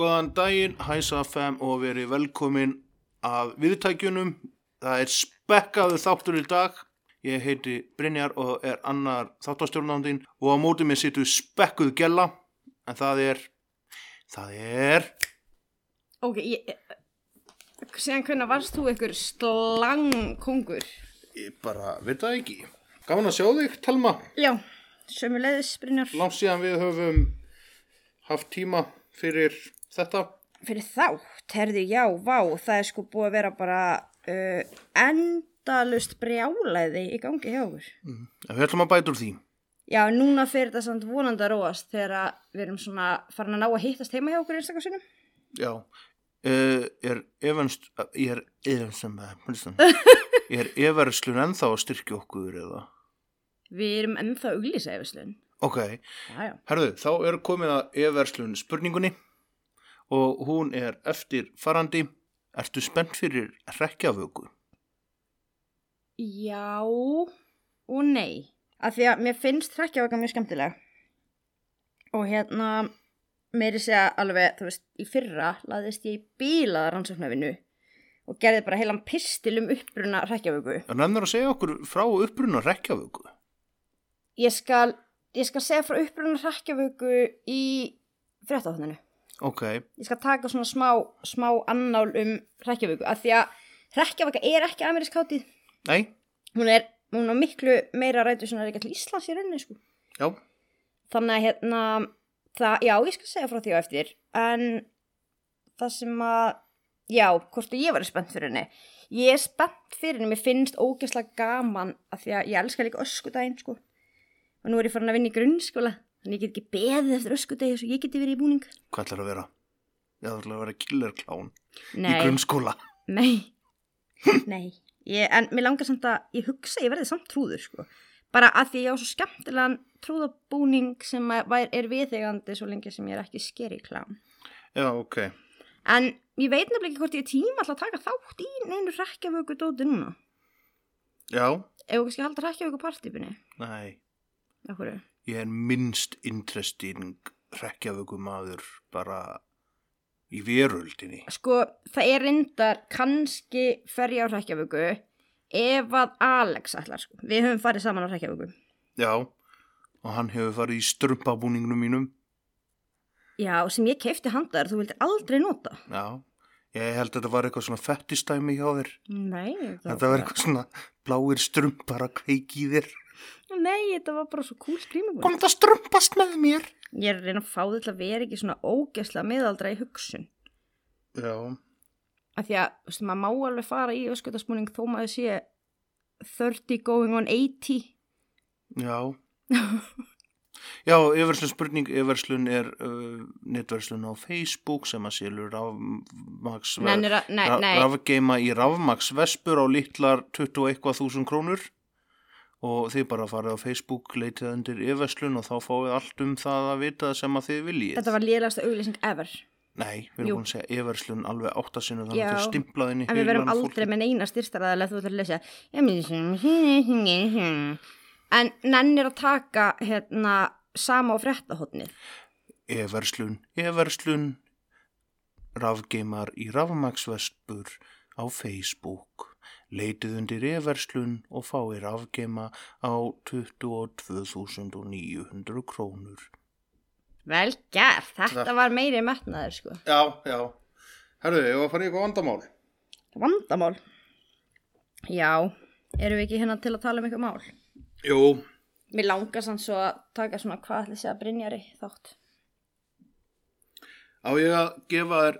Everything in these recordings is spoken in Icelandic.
Góðan daginn, hæsa FM og verið velkomin að viðtækjunum. Það er spekkaðu þáttur í dag. Ég heiti Brynjar og er annar þáttastjórnandinn og á móti mér situr spekkuð gella. En það er, það er, Ok, ég, síðan hvernig varst þú ykkur slangkongur? ég bara veit það ekki. Gaman að sjá þig, Telma. Já, sömulegðis, Brynjar. Langt síðan við höfum haft tíma fyrir þetta. Fyrir þátt, herði, já, vá, það er sko búið að vera bara uh, endalust brjálæði í gangi hjá okkur. En við ætlum að bæta úr því. Já, núna fyrir þetta samt vonandi að róast þegar að við erum svona farin að ná að hittast heima hjá okkur einstakarsinnum. Já, uh, er efanst, ég er efanstum, ég er efarslun ennþá að styrkja okkur eða? Við erum ennþá auglýsa efslun. Ok, Já, já. herðu, þá er komið að efarslun spurningunni og hún er eftir farandi. Ertu spennt fyrir rekjavöku? Já og nei. Af því að mér finnst hrekkjavaka mjög skemmtileg. Og hérna, meiri segja alveg, þú veist, í fyrra laðist ég í bílaða rannsóknarvinu og gerði bara heilan pistil um uppbruna hrekkjavöku. En ennur að segja okkur frá uppruna rekjavöku? Ég skal, ég skal segja frá uppbruna hrekkjavöku í fréttahotninu. Ok, Ég skal taka svona smá, smá annál um hrekkjavöku. Af því að hrekkjavaka er ekki amerísk hátíð. nei, Hún er, hún er miklu meira rætu svona reyka til Íslands í rauninni, sko. já, Þannig að hérna, það, já, ég skal segja frá því á eftir, en það sem að, já, hvort að ég var spennt fyrir henni. Ég er spennt fyrir henni, mér finnst ógeðslega gaman að því að ég elska líka öskudaginn, sko. Og nú er ég farin að vinna í grunnskóla, þannig ég get ekki beðið eftir öskudagi svo ég geti verið í búning. hvað ætlar að vera? Ég ætlar að vera killerklán í grunnskóla. nei, nei, ég, en mér langar samt að, ég hugsa ég verði samt trúður, sko. Bara að því ég á svo skemmtilegan trúðabúning sem er viðegandi svo lengi sem ég er ekki skeri klám. Já, ok. En ég veit nefnilega ekki hvort ég er tíma alltaf að taka þátt í neinu rekkjavöku dóti núna. Já, Ef við kannski halda rekkjavöku partípunni. nei. Akkur. Ég er minnst interesting rekjavöku maður bara í veröldinni. Sko, það er reyndar kannski fer ég á rekkjavöku ef að Alex ætlar, sko. Við höfum farið saman á rekkjavöku. Já, og hann hefur farið í strumpabúningnum mínum. Já, sem ég keipti handar, þú vildir aldrei nota. Já, ég held að þetta var eitthvað svona fettistæmi hjá þér. Nei, Þetta var eitthvað svona bláir strumpar að kveiki þér. Nei, þetta var bara svo cool skrýmabúr. Kom þetta strumpast með mér? Ég er að reyna að fá þetta að vera ekki svona ógesla miðaldra í hugsun. Já, Af því að, þú veist, maður má alveg fara í öskutaspúning þó maður sé 30 going on 80. já. Já, yfirslun spurning, yfirslun er uh, netverslun á Facebook sem að nei, rafgeima í rafmaks vespur á litlar 21 þúsund krónur og þið bara farið á Facebook, leitið undir yfirslun og þá fáið allt um það að vita sem að þið viljið. þetta var lélegasta auglýsing ever. Nei, við erum búin að segja yfirslun alveg áttasinu þannig Já, að það er stimplað inn í En við verum aldrei fólki. með neina styrstaraðalega þú ætlar að lesa. Ég myndi En nennir að taka hérna sama á fréttahotnið. E-verslun, e-verslun, rafgeimar í rafmaksvespur á Facebook. Leitið undir e-verslun og fáið rafgeima á 22.900 krónur. Vel gert, þetta var meiri metnaður sko. Já, já. Herðu, ég var að fara í eitthvað vandamál. Vandamál. Já, erum við ekki hérna til að tala um eitthvað mál? Jú, Mér langar sann svo að taka svona hvað ætli sé að Brynjari þátt. á ég að gefa þér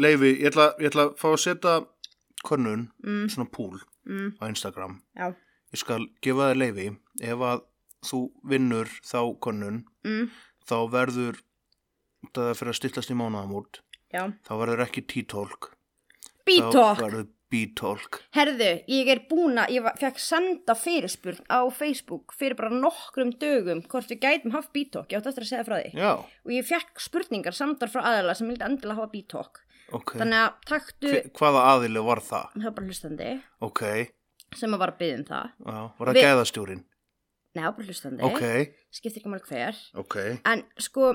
leifi, ég ætla, ég ætla að fá að setja könnun, Mm, svona púl mm, á Instagram. já, Ég skal gefa þér leifi ef að þú vinnur þá könnun mm, þá verður það fyrir að stillast í mánuðamót Já. þá verður ekki þá verður B-Talk. Herðu, ég er búin að, ég fekk senda fyrirspurn á Facebook fyrir bara nokkrum dögum hvort við gætum haft Bítók, ég átti eftir að segja frá því. já, Og ég fekk spurningar samtar frá aðeila sem vildi endilega hafa Bítók. Ok Þannig að taktu, Hve, hvaða aðili var það? það var bara hlustandi ok, sem að var að byggja um það. já, var það Við- gæðastjórin? Var bara hlustandi. ok, Skiptir ekki mál hver. En sko,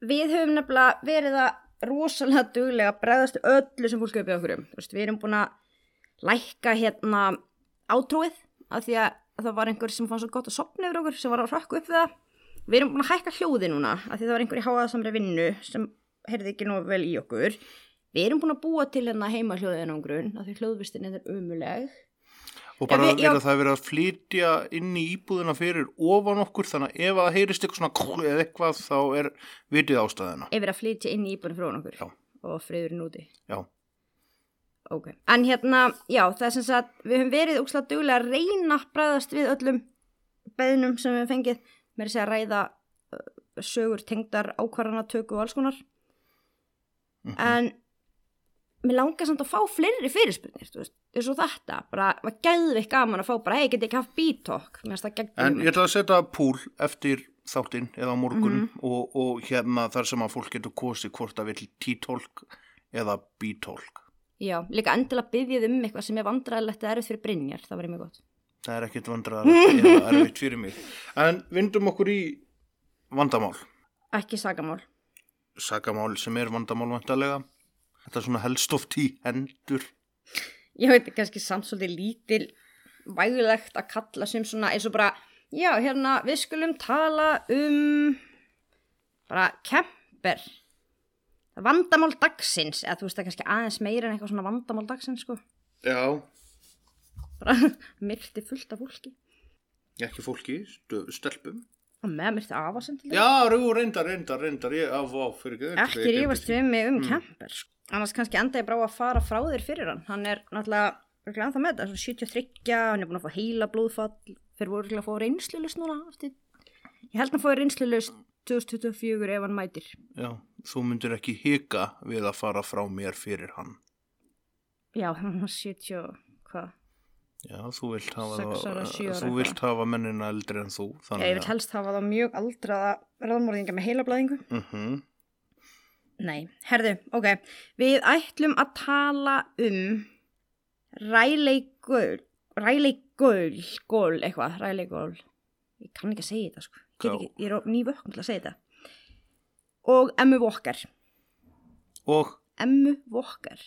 við höfum nefnilega verið að rosalega duglega að bregðast öllu sem fólk hefur byggðið okkur um. Þú veist, við erum búin að lækka hérna átrúið af því að það var einhver sem fann svo gott að sopna yfir okkur sem var að hrakka upp við það. Við erum búin að hækka hljóði núna af því það var einhver í háaðsamri vinnu sem heyrði ekki nú vel í okkur. Við erum búin að búa til hérna heima hljóðinangrun af því hljóðvistin er umuleg. og bara við- já. er að það er verið að flytja inn í íbúðina fyrir ofan okkur þannig að ef það heyrist eitthvað svona kúl eða eitthvað þá er vitið ástæðina Yfir að flytja inn í íbúinu frá okkur Já. og friðurinn úti. já, Ok, en hérna, já, það er sem sagt, við höfum verið úkslega duglega að reyna að bræðast við öllum beðnum sem við höfum fengið, með að segja að ræða sögur, tengdar, ákvarðana, töku og alls konar. En mér langar samt að fá fleiri veist, eins og þetta, bara, maður gæði ekki gaman að fá bara, hei, geti ekki haft það en ég ætla að setja púl eftir þáttinn eða á morgun Mhm. og, og hérna þar sem að fólk getur kosið hvort það vil T-Talk eða B-Talk. Já, líka endilega byggjið um eitthvað sem er vandræðilegt eða erfitt fyrir Brynjar, það var mjög gott. það er ekkit vandrar eða erfitt fyrir mig. En vindum okkur í vandamál. Ekki sagamál. sagamál sem er vandamál vantarlega þetta er svona helst oft í hendur. Ég veit kannski samt svolítið lítil vægilegt að kalla sem svona eins og bara, já hérna við skulum tala um bara kemper. Vandamál dagsins eða þú veist það kannski aðeins meira en eitthvað svona vandamál dagsins sko. Já, bara myrti fullt af fólki. Ekki fólki, stelpum með myrti afa sem til já, rú, reyndar, reyndar, reyndar. Ég af á fyrir ekki ekki rífast við mig um kemper sko. annars kannski enda ég bara á að fara frá þér fyrir hann. Hann er náttúrulega örugglega ennþá með þetta, svona 73, hann er búin að fá heila blóðfall fyrir voru örugglega að fá reynslulust núna eftir. ég held að hann fóði reynslulust 2024 ef hann mætir. Já, þú myndir ekki hika við að fara frá mér fyrir hann. Já, hann var 70 og hvað já, þú vilt hafa, Sex ára, það- ára þú vilt hafa mennina eldri en þú ég þannig vil helst hafa það mjög aldraða ráðmórðinga með heilablaðingu uh nei, herðu, ok. Við ætlum að tala um ræleigöl ræleigöl gól eitthvað, ræleigöl ég kann ekki að segja þetta sko. Ég, Já. ekki, ég er nývökn til að segja þetta. Og Emmu Vokkar og Emmu Vokkar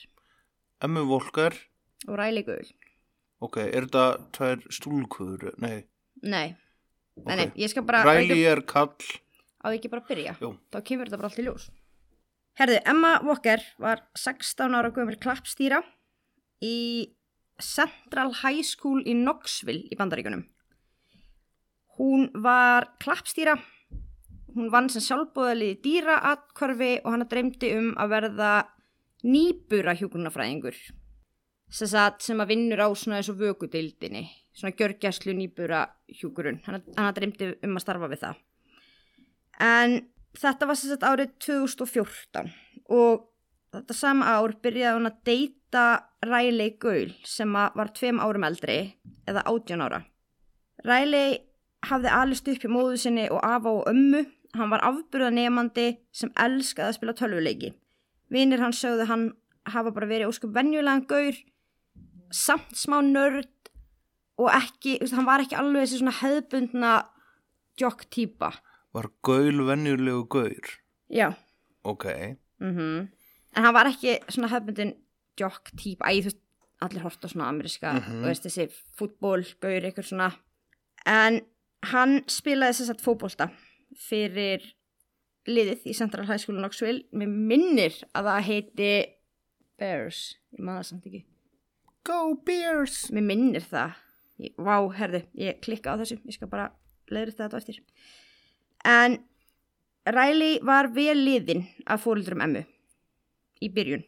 emmu volkar og ræleigöl ok, er þetta tvær stúlkuður nei, nei, ok nei, ég skal bara Ræli er kall á ekki bara byrja? Jú. þá kemur þetta bara allt í ljós. Herðu, Emma Walker var 16 ára gömur klappstýra í Central High School í Knoxville í bandaríkunum hún var klappstýra. Hún vann sem sjálfbóðali í dýraatkörfi og hann dreymdi um að verða nýbura hjúgrunafræðingur sem, sagt, sem að vinnur á svona og vökudeildinni svona gjörgjæslu nýbura hjúgrun hann, hann dreymdi um að starfa við það En þetta var sem sagt árið 2014 og þetta sama ár byrjaði hún að deyta Riley Gaul sem var tveim árum eldri eða 18 ára. Riley hafði alist upp hjá móðu sinni og afa og ömmu. Hann var afburða nefandi sem elskaði að spila tölvuleiki. Vinir hann sögðu hann hafa bara verið óskup venjulegan gaur, samt smá nörd og ekki, þú veist, hann var ekki alveg þessi svona hefðbundna jokk típa. var gaul venjulegu gaur Já. ok, Mm En hann var ekki svona hefbundin jock típ, æ, þú veist, allir horta svona ameríska, Mhm. og veist þessi fútból, gaur, eitthvað svona. En hann spilaði þess að fótbolta fyrir liðið í Central High School Knoxville. Mér minnir að það heiti Bears, ég maður samt ekki. Go Bears Mér minnir það. Ég, vá, herðu, ég klikka á þessu, ég skal bara leiðri þetta eftir. En Riley var vel liðin af fóröldurum emmu í byrjun.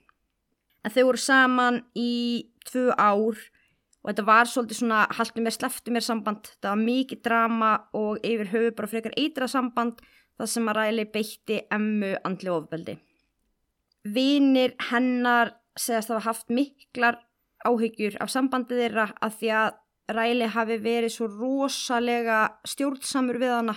En þau voru saman í tvö ár og þetta var svolítið svona haltu mér, sleftu mér samband. Það var mikið drama og yfir höfu bara frekar eitra samband. þar sem að Ræli beitti emmu andli ofbeldi. Vinir hennar segast hafa haft miklar áhyggjur af sambandið þeirra að því að Ræli hafi verið svo rosalega stjórnsamur við hana.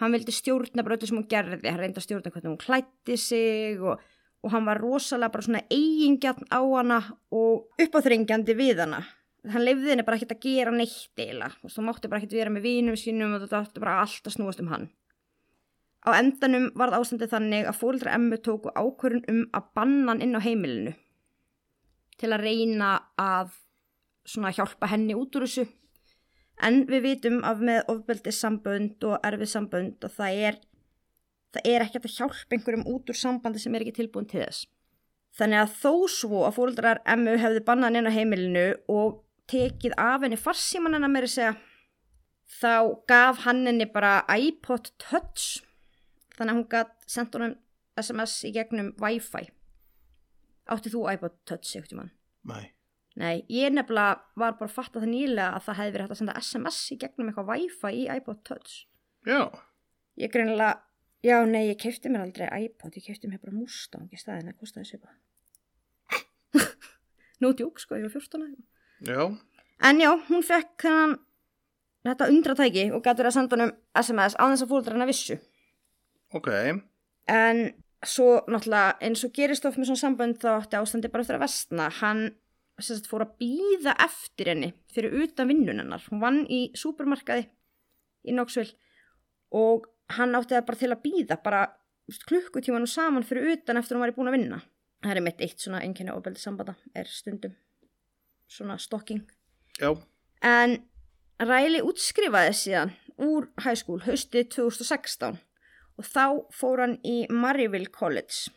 Hann vildi stjórna bara öllu sem hún gerði, hann reyndi að stjórna hvernig hún klætti sig og, og hann var rosalega bara svona eigingjarn á hana og uppáþrengjandi við hana. Hann lefði henni bara ekkert að gera neitt eila og þú mátti bara ekkert vera með vinum sínum og þetta átti bara allt að snúast um hann. Á endanum varð ástandið þannig að fólkdra emmu tóku ákvörun um að banna hann inn á heimilinu til að reyna að hjálpa henni út úr þessu. En við vitum af með ofbeldið sambönd og erfið sambönd og það er, það er ekkert að hjálpa einhverjum út úr sambandi sem er ekki tilbúin til þess. Þannig að þó svo að fóruldrar emmu hefði bannað henni á heimilinu og tekið af henni farsíman hennar meiri segja, þá gaf hann henni bara iPod Touch þannig að hún gætt sendt honum SMS í gegnum Wi-Fi. Átti þú iPod Touch ekkert í mann? Nei. Nei, ég nefnilega var bara að fatta það nýlega að það hefði verið hægt að senda SMS í gegnum eitthvað Wi-Fi í iPod Touch. Já. Ég greinilega, já nei, ég kefti mér aldrei iPod, ég kefti mér bara Mustang í staðin að kostaði svipa. Nú djúk sko, ég var 14 ára. Já. En já, hún fekk þennan, þetta undratæki og gæti verið að senda honum SMS á þess að fólkdra hennar vissu. Ok. En svo náttúrulega eins og gerist of með svona sambönd þá átti ástandi bara eftir að vestna. Hann sagt, fór að býða eftir henni fyrir utan vinnunennar. Hún vann í supermarkaði í Knoxville og hann átti það bara til að býða bara klukkutíman og saman fyrir utan eftir hún var í búin að vinna. Það er mitt eitt svona einnkynna ofbeldi sambanda er stundum svona stokking. Já. En Ræli útskrifaði síðan úr school haustið 2016 og þá fór hann í Maryville College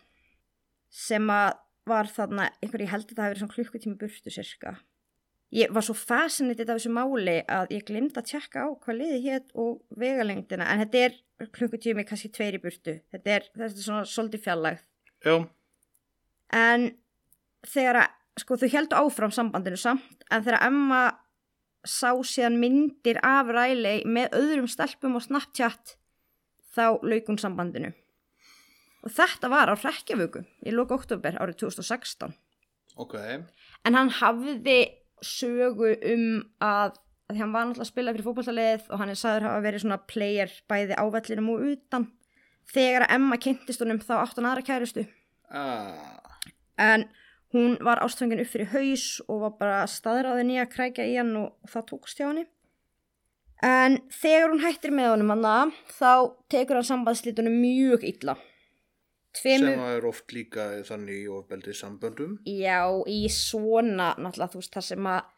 sem að var þarna einhver ég held að það hafi verið svona klukkutími burtu sirka. Ég var svo fascinitið af þessu máli að ég glimta að tjekka á hvað liði hétt og vegalengdina en þetta er klukkutími kannski tveir í burtu. Þetta er, þetta er svona svolítið fjallægð. Já. En þegar að, sko þau heldu áfram sambandinu samt en þegar Emma sá síðan myndir af Riley með öðrum stelpum og Snapchat þá laukun sambandinu. Og þetta var á Rekkjavöku í lóka oktober árið 2016. Ok. En hann hafði sögu um að, að hann var náttúrulega að spila fyrir fókbaltaleið og hann er sagður hafa verið svona player bæði á vellinum og utan. Þegar að Emma kynntist honum þá átt hann aðra kærustu. Ah. En hún var ástfengin upp fyrir haus og var bara staðræðin í að krækja í hann og það tókst hjá hann. En þegar hún hættir með honum hann þá tekur hann sambandslítunum mjög illa. Tveimu... Sem er oft líka þannig í ofbeldi samböndum. Já, í svona náttúrulega þú veist það sem að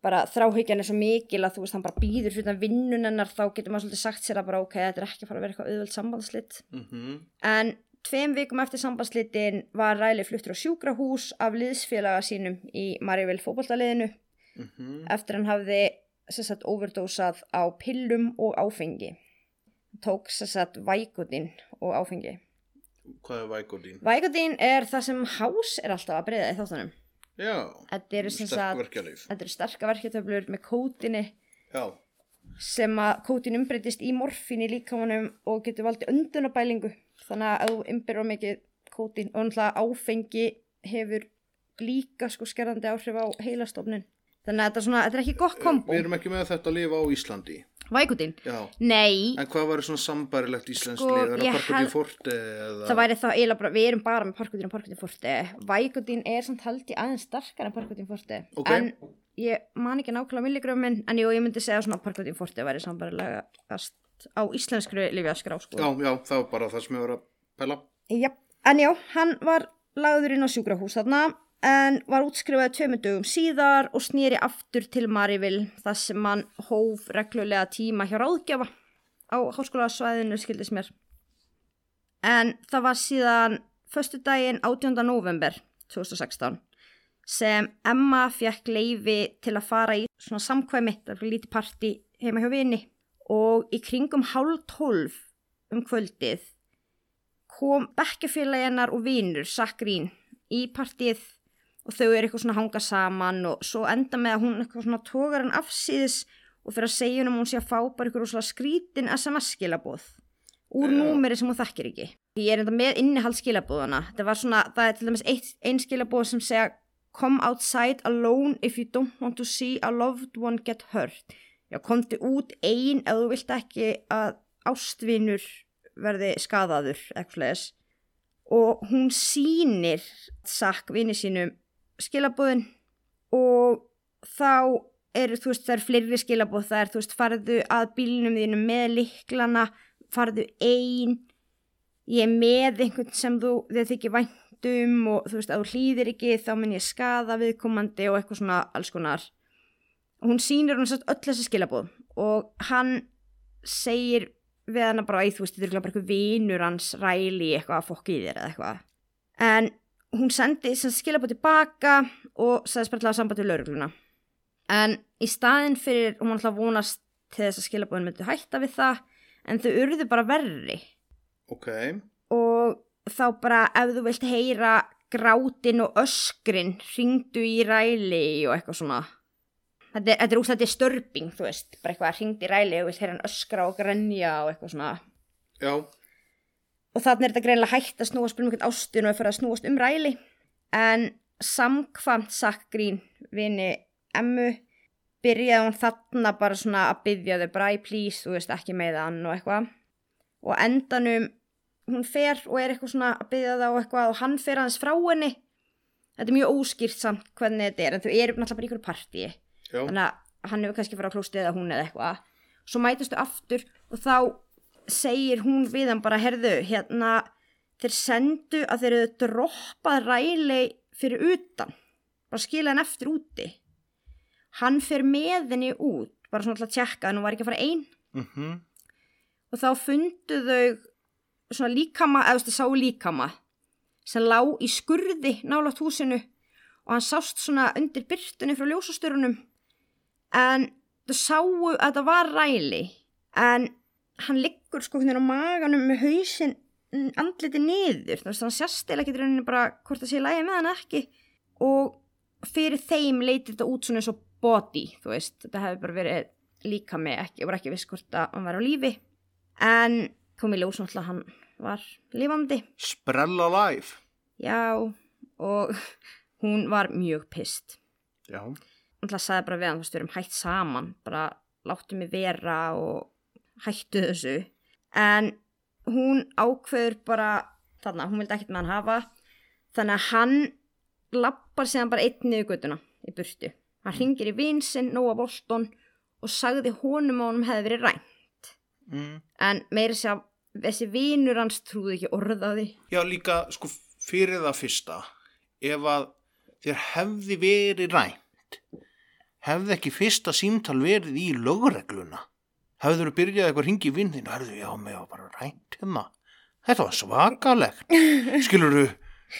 bara þráhyggjan er svo mikil að þú veist hann bara býður fyrir vinnunennar þá getur maður svolítið sagt sér að bara ok, þetta er ekki að fara að vera eitthvað auðvöld sambandslit. Mm -hmm. En tveim vikum eftir sambandslitin var Ræli fluttur á sjúkrahús af liðsfélaga sínum í Marívill fókbaltaliðinu Mm -hmm. eftir hann hafði sagt, overdósað á pillum og áfengi. Tók sagt, vækutin og áfengi. Hvað er vækodín? Vækutin er það sem hás er alltaf að breyða í þáttunum. Já. Þetta eru eru sterka verkeftöflur með kótinni Já. sem að kótin umbreytist í morfín í líkamanum og getur valdið öndunabælingu. Þannig að þú umbyrður mikið kótin og náttúrulega áfengi hefur líka sko skerðandi áhrif á heilastofnin. Þannig að þetta er, svona, þetta er ekki gott kombo. Við erum ekki með þetta að lifa á Íslandi. Vækutin? Já. Nei, En hvað var svona sambarilegt íslensk Sko, lið? Er það parkot í held- forti eða? það væri það bara, við erum bara með parkutin og parkutin forti. Vækutin er samt held ég aðeins starkar en parkutin forti. Ok. En ég man ekki nákvæmlega milligrömmin, en jú, ég myndi segja svona parkutin forti væri sambarilega á íslenskru lifjaskrá, sko. Já, já, það var bara það sem ég var að pæla. Já, en já, hann var lagður inn á sjúkrahús þarna en var útskrifaði tveimur dögum síðar og snýri aftur til Marívill þar sem hann hóf reglulega tíma hjá ráðgjafa á háskólasvæðinu skildist mér. En það var síðan föstu daginn 18. november 2016 sem Emma fekk leifi til að fara í svona samkvæmi, það var lítið parti heima hjá vini og í kringum hálf tólf um kvöldið kom bekkjafélaginnar og vinur Sakrín í partíið og þau eru eitthvað svona hanga saman og svo enda með að hún eitthvað svona tógar hann afsýðis og fyrir að segja hún um hún sé að fá bara eitthvað rosalega skrítin SMS skilabóð úr númeri sem hún þekkir ekki. Ég er enda með innihald skilabúðana. Það var svona, það er til dæmis eitt, ein skilabúð sem segja Come outside alone if you don't want to see a loved one get hurt. Já, komdu út ein ef þú vilt ekki að ástvinur verði skadaður, eitthvað leðis. Og hún sýnir sakk vini sínum skilabúðin og þá eru, þú veist, það eru fleiri skilabóð, það er, þú veist, farðu að bílnum þínum með liklana, farðu ein, ég er með einhvern sem þú, þið þykir væntum og þú veist, að þú hlýðir ekki, þá mun ég skada viðkomandi og eitthvað svona alls konar. Hún sýnir hún satt öll þessi skilabóð og hann segir við hana bara, "Æ, þú veist, þetta er bara eitthvað vinur hans ræli eitthvað að fokka í þér eða eitthvað. En hún sendi sem skilabóð tilbaka og sagðist bara til að hafa samband við laurugluna. En í staðin fyrir, hún var alltaf að vonast til þess að skilabóðin myndi hætta við það, en þau urðu bara verri. Ok, Og þá bara ef þú vilt heyra grátin og öskrin, ringdu í ræli og eitthvað svona. Þetta er, þetta er störping, þú veist, bara eitthvað ringdu í ræli og vilt heyra hann öskra og grenja og eitthvað svona. já, Og þannig er þetta greinlega hægt að snúast um ástin og að fyrir að snúast um ræli. En samkvamt sagt grín vini emmu byrjaði hún þarna bara svona að byggja þau bara í please, þú veist ekki með hann og eitthvað. Og endanum hún fer og er eitthvað svona að byggja og eitthvað og hann fer aðeins frá henni. Þetta er mjög óskýrt samt hvernig þetta er en þau eru náttúrulega bara í ykkur partíi þannig að hann hefur kannski farið á klóstið eða hún eða eitthvað svo mætustu aftur og þá segir hún við hann bara herðu, hérna þeir sendu að þeir eru droppað ræli fyrir utan bara skila hann eftir úti. Hann fer með henni út bara svona til að tjekka að hún var ekki að fara einn mhm, og þá fundu þau svona líkama, eða þú veist, þau sáu líkama sem lá í skurði nálaðt húsinu og hann sást svona undir byrtunni frá ljósastörunum en þau sáu að þetta var ræli en hann liggur sko hérna á maganum með hausinn mm, andliti niður, þú veist, hann sérst eða ekki rauninni bara hvort það sé lægi með hann ekki. Og fyrir þeim leiti þetta út svona eins og body, þú veist, þetta hefði bara verið líka með ekki, og var ekki viss hvort að hann var á lífi. En kom í ljós náttúrulega að hann var lifandi. Sprella live, já og hún var mjög pist já, náttúrulega sagði bara við hann þú veist við erum hætt saman bara láttu mig vera og hættu þessu. En hún ákveður bara þarna, hún vildi ekkert með hann hafa. Þannig að hann lappar síðan bara einn niður göttuna í burtu. Hann ringir í vinsinn, Nóa Bolton og sagði honum að honum hefði verið rænt. Mm. en meira sér að þessi vinur hans trúði ekki orðaði já líka sko fyrir það fyrsta ef að þér hefði verið rænt hefði ekki fyrsta símtal verið í lögregluna hefður þú byrjað eitthvað ringi vinn og herðu, já, mig var bara rænt hérna. Þetta var svakalegt. Skilur þú,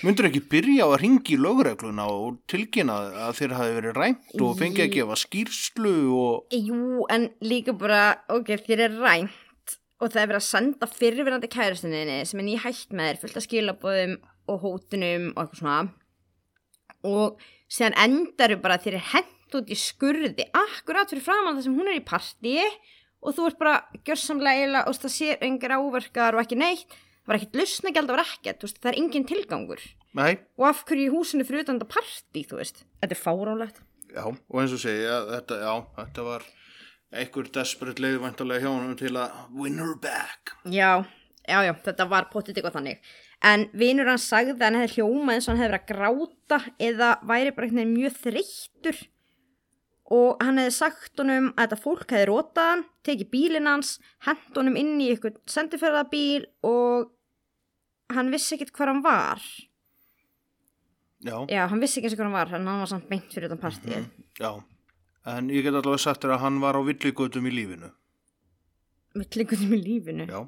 myndur ekki byrja á að ringi í lögregluna og tilkynna að þér hafi verið rænt og fengi að gefa skýrslu og Jú, en líka bara, ok, þér er rænt og það er verið að senda fyrirverandi kærastinni sem er nýhætt með þér, fullt af skilabóðum og hótunum og eitthvað svona. Og síðan endaru bara að þér er hent út í skurði akkurat fyrir framann það sem hún er í partíi og þú ert bara gjörsamlega eiginlega og það sé engar áverkar og ekki neitt. Það var ekkert lusnagjald, það var ekkert, þú veist, það er engin tilgangur. Nei, og af hverju í húsinu fyrir utan þetta veist? Þetta er fáránlegt. Já, og eins og segja þetta, já, þetta var einhver desperate leið væntalega hjá honum til að win her back. Já, já, já, þetta var potið eitthvað þannig. En vinur hann sagði að hann hefði hljómað eins og hann hefði verið að gráta eða væri bara einhvern veginn mjög þreyttur og hann hefði sagt honum að þetta fólk hefði rótað hann, tekið bílinn hans, hent honum inn í eitthvað sendiferðabíl og hann vissi ekkert hvar hann var. já, Já, hann vissi ekki eins og hvar hann var, en hann var samt beint fyrir utan partíið. já en ég get allavega sagt þér að hann var á villigötum í lífinu Með klingutum í lífinu. já,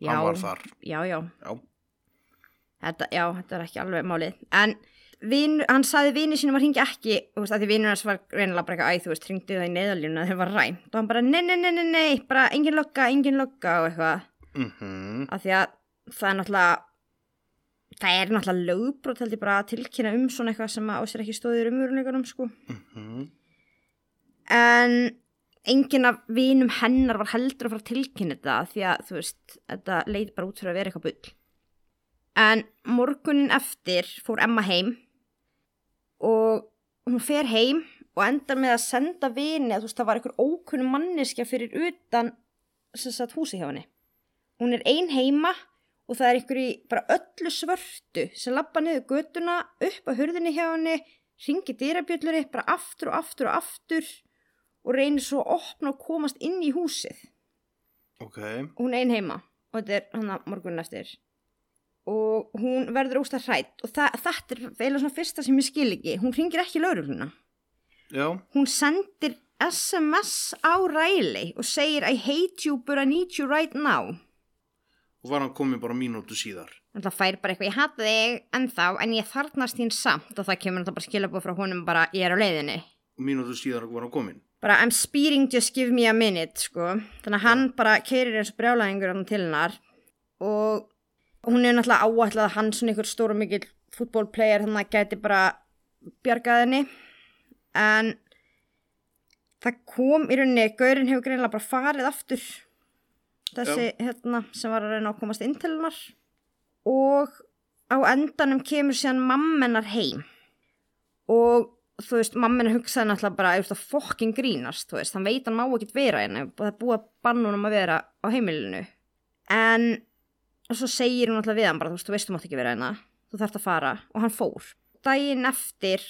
já, hann var þar Já, já, já, Þetta, já, þetta er ekki alveg málið. En vin, hann saði vini sínum að ringja ekki, þú veist, að því vinur hans var reynilega bara eitthvað, æ, þú veist, ringdi það í neðaljuna þegar var rænt. Og hann bara, nei, nei, nei, nei, nei, bara engin lokka, engin lokka og eitthvað. mhm Af því að það er náttúrulega, það er náttúrulega lögbrot, held ég bara að tilkynna um svona eitthvað sem að á sér ekki stóðir umveruleikunum, sko. mhm En enginn af vinum hennar var heldur að fara að tilkynna þetta því að þú veist, þetta leit bara út fyrir að vera eitthvað bull. En morgunin eftir fór Emma heim og hún fer heim og endar með að senda vini að þú veist, það var einhver ókunnum manneskja fyrir utan sem sagt húsi hjá henni. Hún er ein heima og það er einhver í bara öllu svörtu sem lappa niður götuna upp á hurðinni hjá henni, ringi dýrabjöllunni bara aftur og aftur og aftur og reynir svo að opna og komast inn í húsið. Ok, Og hún er ein heima og þetta er hann að morgunin eftir. Og hún verður óstað hrætt og það, þetta er eiginlega svona fyrsta sem ég skil ekki. Hún ringir ekki laurugluna. Hún sendir SMS á Riley og segir I hate you but I need you right now. og var hann komið bara mínútu síðar. Það fær bara eitthvað, ég hata þig ennþá en ég þarnast þín samt og það kemur þetta bara skilabóð frá honum bara ég er á leiðinni. Og mínútu síðar var hann komin. Bara I'm speeding just give me a minute sko. Þannig að hann bara keirir eins og brjálæðingur hann til hennar og hún er náttúrulega áætlað að hann svona einhver stóru mikill fútbólplayer þannig að gæti bara bjargað henni. En það kom í rauninni, Gaurin hefur greinlega bara farið aftur. Þessi hérna sem var að reyna að komast inn til hennar. Og á endanum kemur síðan mammenar heim. Og þú veist, mammenar hugsaði náttúrulega bara ég veist að fokkin grínast, þú veist, hann veit hann má ekkert vera hérna. Og það búið að banna honum að vera á heimilinu. En og svo segir hún alltaf við hann bara, þú veist, þú veist þú mátt ekki vera hérna, þú þarft að fara og hann fór. Daginn eftir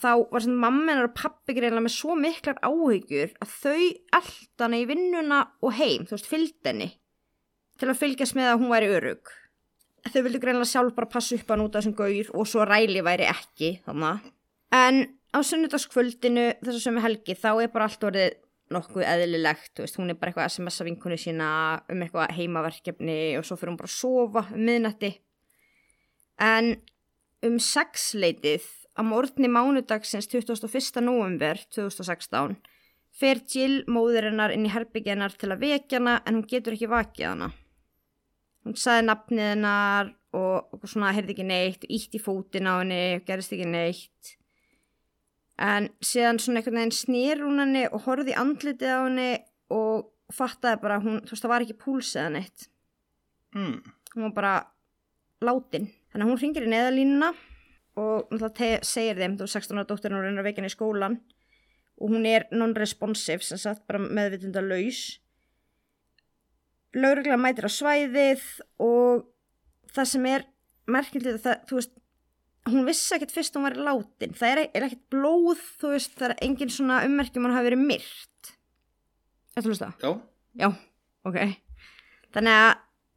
þá var sem mammenar og pappi greinlega með svo miklar áhyggjur að þau eldan í vinnuna og heim, þú veist, fylgd henni til að fylgjast með að hún væri örug. Þau vildu greinlega sjálf bara passa upp hann út af þessum gaur og svo ræli væri ekki þannig. En á sunnudagskvöldinu þess að sömu helgi þá er bara allt orðið nokkuð eðlilegt, þú veist, hún er bara eitthvað að SMS-a vinkonu sína um eitthvað heimaverkefni og svo fyrir hún bara að sofa um miðnætti. En um sexleitið á morgni mánudagsins 21. november 2016 fer Jill móðurinnar inn í herbygjennar til að vekja hana en hún getur ekki vakið hana. Hún sagði nafnið hennar og, og svona heyrði ekki neitt, ítt í fótinn á henni, gerist ekki neitt. En síðan svona einhvern veginn snýr hún henni og horfði í andlitið á henni og fattaði bara að hún, þú veist það var ekki púls eða neitt. Mm. Hún var bara látin. Þannig að hún ringir í neðalínuna og náttúrulega segir þeim, þú er 16 ára dóttir og reynir að veikina í skólan og hún er non-responsive, sem sagt bara meðvitunda laus. Lauruglega mætir á svæðið og það sem er merkildið það, þú veist, hún vissi ekkert fyrst hún væri látin. Það er, er ekkert blóð, þú veist, það er engin svona ummerkjum hún hafi verið myrt. Þetta hlusta? Já, Já, ok. Þannig að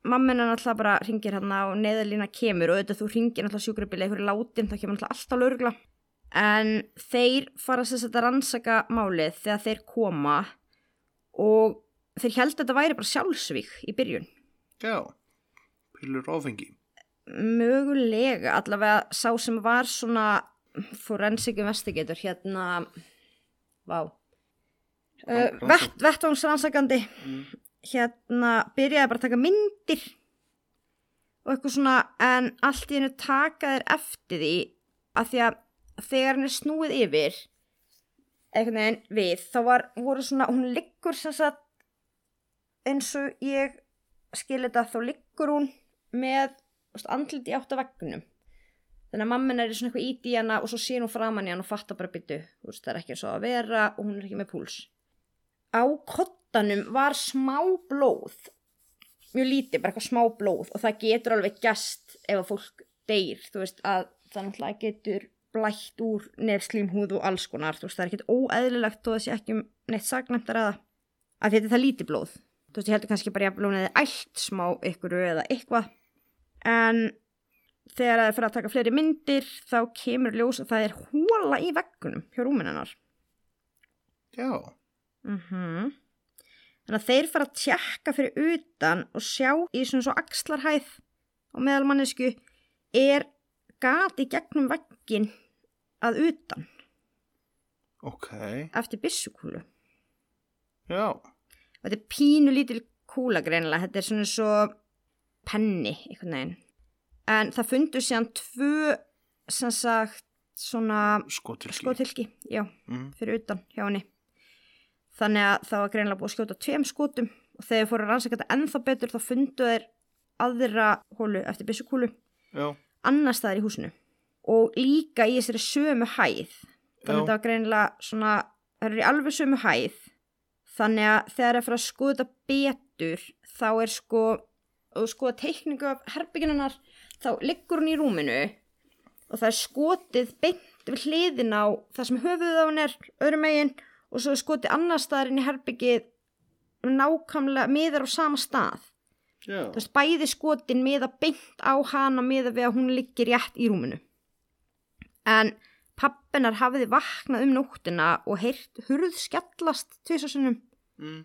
mamma hennar alltaf bara ringir hérna og neðalína kemur og auðvitað þú ringir alltaf sjúkrabili eitthvað látin, það kemur alltaf alltaf laurugla. En þeir fara að rannsaka málið þegar þeir koma og þeir held að þetta væri bara sjálfsvík í byrjun. já. Pillur áfengi. Mögulega, allavega sá sem var svona forensic investigator hérna, vá, uh, vett, vettvángsrannsakandi Mm. hérna byrjaði bara að taka myndir og eitthvað svona en allt í hennu taka þér eftir því að því að þegar hann er snúið yfir einhvern veginn við þá var, voru svona, hún liggur sem sagt eins og ég skil þetta þá liggur hún með andlit í átt af veggnum. Þannig að mammin er í svona eitthvað ít í hana og svo sér hún framan í hana og fattar bara byttu það er ekki eins og að vera og hún er ekki með púls. Á kottanum var smá blóð mjög lítið, bara eitthvað smá blóð og það getur alveg gæst ef að fólk deyr, þú veist að það náttúrulega getur blætt úr nefnslímhúð og alls konar, þú veist það er ekkert óeðlilegt og þessi ekki um neitt sagnæmtar eða að þetta er það lítið blóð. Þú veist ég heldur kannski bara jafnvel hún eða ælt smá ykkur eða eitthvað en þegar það er fyrir að taka fleiri myndir þá kemur ljós að það er hóla í veggunum hjá rúminennar Já, Mhm. Þannig að þeir fara að tjekka fyrir utan og sjá í svona svo axlarhæð og meðal mannesku er gati gegnum veggin að utan ok. eftir byssukúlu. Já, þetta er pínu lítil kúla greinilega, þetta er svona svo penni einhvern veginn. En það fundur síðan tvö sem sagt svona skotilki. skotilki, já, Mm. fyrir utan hjá henni. þannig að það var greinlega búið að skjóta tveim skotum og þegar fóru að rannsaka þetta ennþá betur þá fundu þeir aðra hólu eftir byssukúlu annar staðar í húsinu og líka í þessari sömu hæð þannig að þetta var greinilega svona það eru í alveg sömu hæð þannig að þegar það er fyrir að skoða betur þá er sko og skoða teikningu af herbygginunnar þá liggur hún í rúminu og það er skotið beint við hliðin á það sem höfuð á hún er öðrum megin og svo er skotið annar staðar inn í herbyggið nákvæmlega miðar á sama stað. Já, þú veist, bæði skotin miða beint á hana miða við að hún liggir rétt í rúminu. En pappinar hafiði vaknað um nóttina og heyrt hurð skellast tvisasunum mm,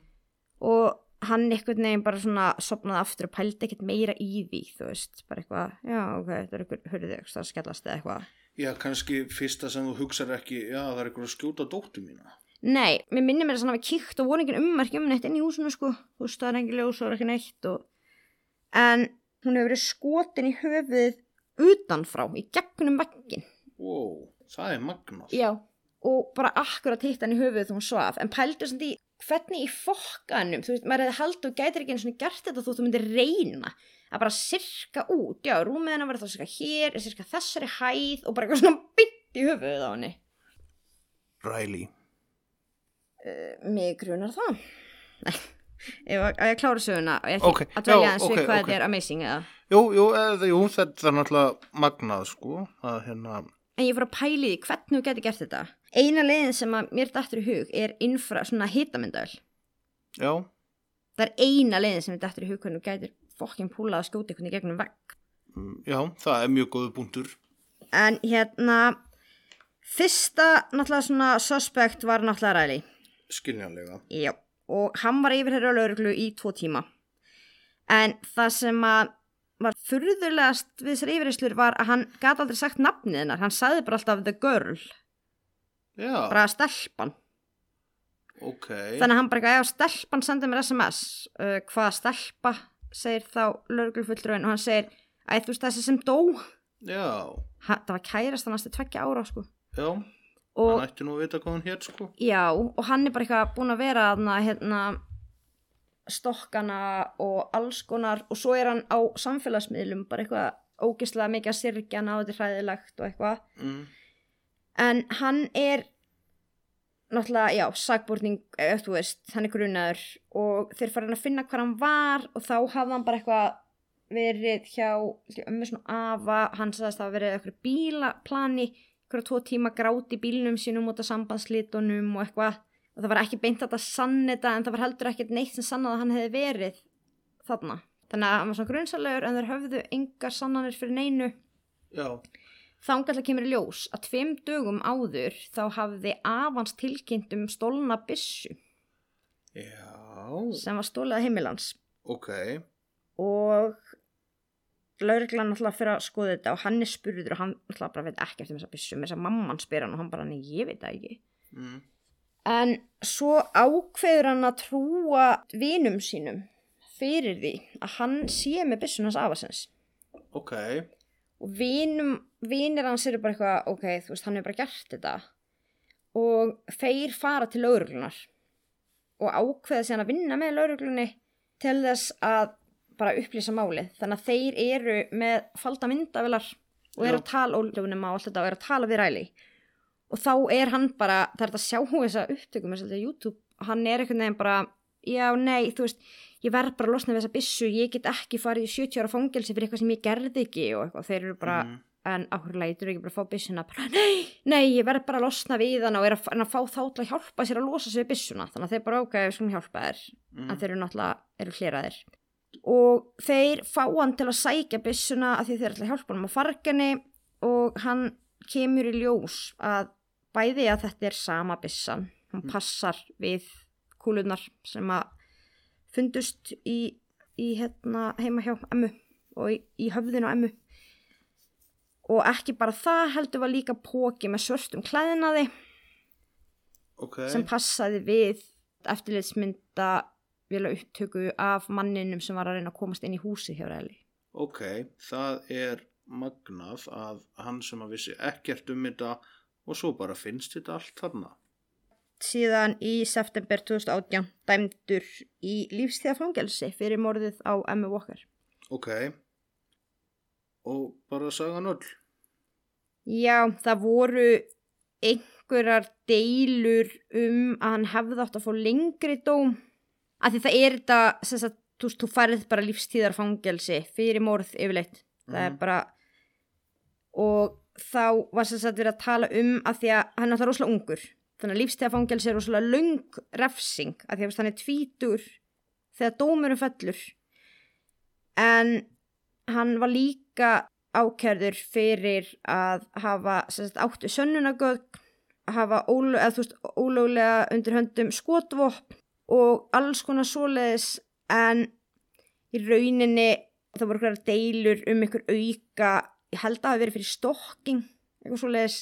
og hann einhvern veginn bara svona sopnaði aftur og pældi ekkert meira í því, þú veist, bara eitthvað, já, ok, þetta er einhver hurðið eitthvað að skellast eða eitthvað. já, kannski fyrsta sem þú hugsar ekki, já, það er eitthvað að skjóta dóttu mína. Nei, mér minnir mér að svona við kíkt og voru ummerki um neitt inn í húsinu sko þú veist það er engin ljós og það er ekki neitt og... en hún hefur verið skotin í höfuðið utanfrá í gegnum veggin Wow, það er magnað. Já og bara akkurat hitt hann í höfuðið þegar hún svaf en pældu svona í hvernig í fokkanum þú veist, maður hefði haldið og gætir ekki einu svona gert þetta þú þú myndir reyna að bara sirka út, já, rúmið hennar verður þá sirka hér, sirka þessari hæð og bara eitthvað svona bytt í höfuðið á henni Riley. Mig grunar það. Nei, ef ég klára söguna og ég Ok, ekki að dvelja eins við hvað ok. þetta er amazing eða. Jú, jú, eða, jú, þetta er náttúrulega magnað, sko, að hérna, En ég fór að pæli því hvernig þú getur gert þetta. Eina leiðin sem að mér dættur í hug er infra svona hitamyndal. já, Það er eina leiðin sem mér dættur í hug hvernig þú getur fokkin púlað að skjóta einhvern gegnum vegg. mm, já, það er mjög góðu búntur. En hérna, fyrsta náttúrulega svona suspect var náttúrulega ræli. Skiljanlega. Já, og hann var yfirherra á lauruglu í tvo tíma. En það sem að var furðulegast við þessar yfirherslur var að hann gat aldrei sagt nafnið hennar. Hann sagði bara alltaf the girl, Já, bara stelpan. ok. Þannig að hann bara, já, stelpan sendi mér SMS. Uh, hvaða stelpa, segir þá lauruglufulltrúin og hann segir, æ, þú veist þessi sem dó. Ha, það var kærast hann næstu tveggja ára, sko. já, Og hann ætti nú að vita hvað hann hétt, sko. Já, og hann er bara eitthvað búin að vera aðna, hérna, stokkana og alls konar og svo er hann á samfélagsmiðlum bara eitthvað ógislega mikið að sirkja hann á þetta hræðilegt og eitthvað. Mm, en hann er náttúrulega, já, sagbúrning ef þú veist, hann er grunaður og þeir fara hann að finna hvað hann var og þá hafði hann bara eitthvað verið hjá ömmu svona afa hann sagðist að það verið eitthvað bílaplani eitthvað tvo tíma gráti bílnum sínum út af sambandslitunum og eitthvað og það var ekki beint að þetta sann þetta en það var heldur ekkert neitt sem sannað að hann hefði verið þarna. Þannig að hann var svona grunnsalegur en þeir höfðu engar sannanir fyrir neinu. Já, Þannig kemur í ljós að tveim dögum áður þá hafði afans tilkynnt um stólna byssu. Já, sem var stólið að heimilans ok. og lauruglan alltaf fyrir að skoða þetta og hann er spurður og hann alltaf bara veit ekki eftir þessa byssu. Með þess að mamman spyr hann og hann bara, nei, ég veit það ekki. Mm, en svo ákveður hann að trúa vinum sínum fyrir því að hann sé með byssunans afasins ok, og vinum, vinir hans eru bara eitthvað, ok, þú veist, hann hefur bara gert þetta. Og þeir fara til lauruglunar og ákveða síðan að vinna með lauruglunni til þess að bara upplýsa málið, þannig að þeir eru með falda myndavilar og eru að tala og eru að tala við ræli og þá er hann bara, það er þetta að sjá þessa upptökum þess að YouTube, hann er einhvern veginn bara já, nei, þú veist ég verð bara að losna við þessa byssu, ég get ekki farið í 70 ára fangelsi fyrir eitthvað sem ég gerði ekki og eitthvað, þeir eru bara, Mm. en áhverju leitur ekki bara að fá byssuna, bara nei, nei, ég verð bara að losna við hann og er að, að fá þá til að hjálpa sér að losa sig við byssuna, þannig að þeir bara við skulum hjálpa þér, Mm. að þeir eru náttúrulega, eru hleraðir og þeir fá hann til að sækja byssuna að því þeir ætla að hjálpa hann á farginni og hann kemur í ljós að bæði að þetta er sama byssan, hann passar við kúlunar sem að fundust í, í hérna, heima hjá emmu og í, í höfðinu á emmu og ekki bara það heldur var líka póki með svörstum klæðinaði ok, sem passaði við eftirlitsmynda vilja upptöku af manninum sem var að reyna að komast inn í húsi hjá Ræli. ok, það er magnað að hann sem að vissi ekkert um þetta og svo bara finnst þetta allt þarna. síðan í september 2018 dæmdur í lífstíðafangelsi fyrir morðið á Emma Walker. Ok. Og bara sagan öll. Já, það voru einhverjar deilur um að hann hefði átt að fá lengri dóm. Af því það er þetta, sem sagt, þú, þú færið bara lífstíðarfangelsi fyrir morð yfirleitt. Það er Mhm. bara, og þá var sem sagt verið að tala um að því að hann er alltaf rosalega ungur. Þannig að lífstíðarfangelsi er rosalega löng refsing, af því að hann er tvítur þegar dómurum fellur. En hann var líka ákjörður fyrir að hafa sagt, áttu sönnunagögn, hafa þú veist, ólöglega undir höndum skotvopn og alls konar svoleiðis en í rauninni það voru hverjar deilur um einhver auka, ég held að það hafi verið fyrir stokking, eitthvað svoleiðis.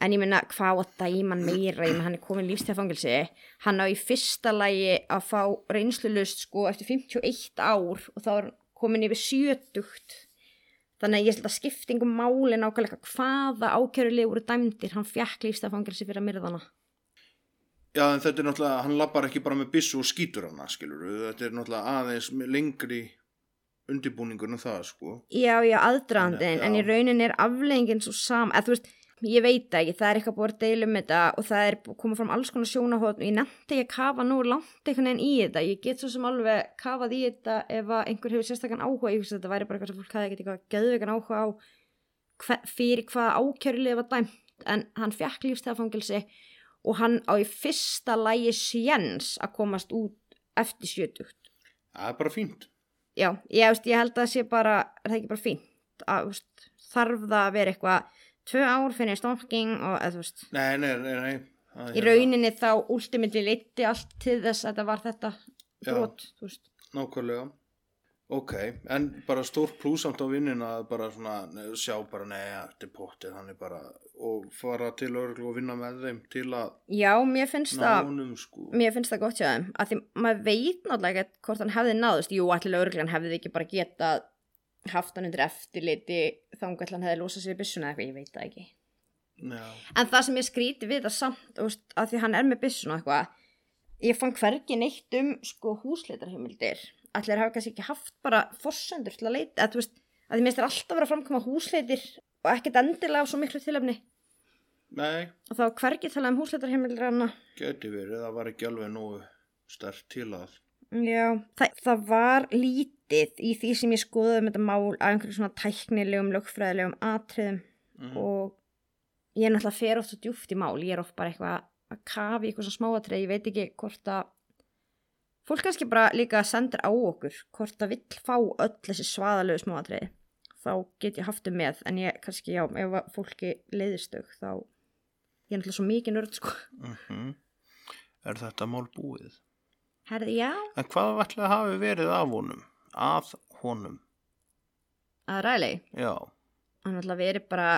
En ég minna hvað að dæma hann meira? Ég menna hann er komin lífstæðfangilsi hann á í fyrsta lagi að fá reynslulust sko eftir 51 ár og þá er komin yfir 70 þannig að ég held að skiptingum máli nákvæmlega hvaða ákjörulegi voru dæmdir hann fjekk lífstæðfangilsi fyrir að myrðana Já, en þetta er náttúrulega, hann lappar ekki bara með byssu og skýtur hana, skilur Þetta er náttúrulega aðeins lengri undirbúningur en það, sko. Já, já, aðdraðandinn, Já. en í rauninni er afleggingin svo sam, eða þú veist, ég veit ekki, það er eitthvað búið að deila um þetta og það er komið fram alls konar sjónahótt og ég nefndi ekki að kafa nú langt einhvern veginn í þetta, ég get svo sem alveg kafað í þetta ef einhver hefur sérstakann áhuga, ég veist að þetta væri bara eitthvað sem fólk hafði ekkert eitthvað geðveikan áhuga á hver, fyrir hvaða ákjörlið var dæmt, en hann fekk lífstæðafangilsi og hann á í fyrsta lægi séns að komast út eftir sjötugt. Það er bara fínt. Já, ég, veist, ég held að það sé bara, er það ekki bara fínt að, veist, þarf það að vera eitthvað tvö ár fyrir stalking og eða, veist, Nei, nei, nei, nei. Í rauninni þá ultimately leiti allt til þess að þetta var þetta brot. Nákvæmlega. Ok, en bara stór plúsamt á vinnina að bara svona sjá bara neða, þetta er pottið, hann er bara og fara til örglu og vinna með þeim til að Já, mér finnst það, sko. mér finnst það gott hjá þeim, að því maður veit náttúrulega ekki hvort hann hefði náðust, jú, allir örglan hefði ekki bara getað haft hann undir eftirliti þangað hann hefði losað sér í byssuna eitthvað, ég veit það ekki. Já, En það sem ég skríti við það samt, veist, að því hann er með byssuna eitthvað, ég fann hvergi neitt um sko húsleitarheimildir. Allir hafa kannski ekki haft bara forsendur til að leita, að veist, að því minnst er alltaf verið að framkoma húsleitir og ekkert endilega á svo miklu tilefni. Nei, Og þá var hvergi talað um húsleitarheimildir hana. geti verið, það var ekki alveg nógu stert til að. Já, það, það var lítið í því sem ég skoðaði um þetta mál að einhverjum svona tæknilegum, lögfræðilegum atriðum. Mm. og ég er náttúrulega fer oft svo djúft í mál, ég er oft bara eitthvað að kafa í eitthvað svo smáatrið, ég veit ekki hvort að fólk kannski bara líka sendir á okkur hvort það vill fá öll þessi svaðalegu smáatriði. Þá get ég haft þau með en ég kannski já, ef að fólki leiðistug þá ég er náttúrulega svo mikið nörd sko. Mm Er þetta mál búið? herði já, En hvað ætlaði að hafi verið af honum? Að honum? að ræðilegi Já, hann náttúrulega verið bara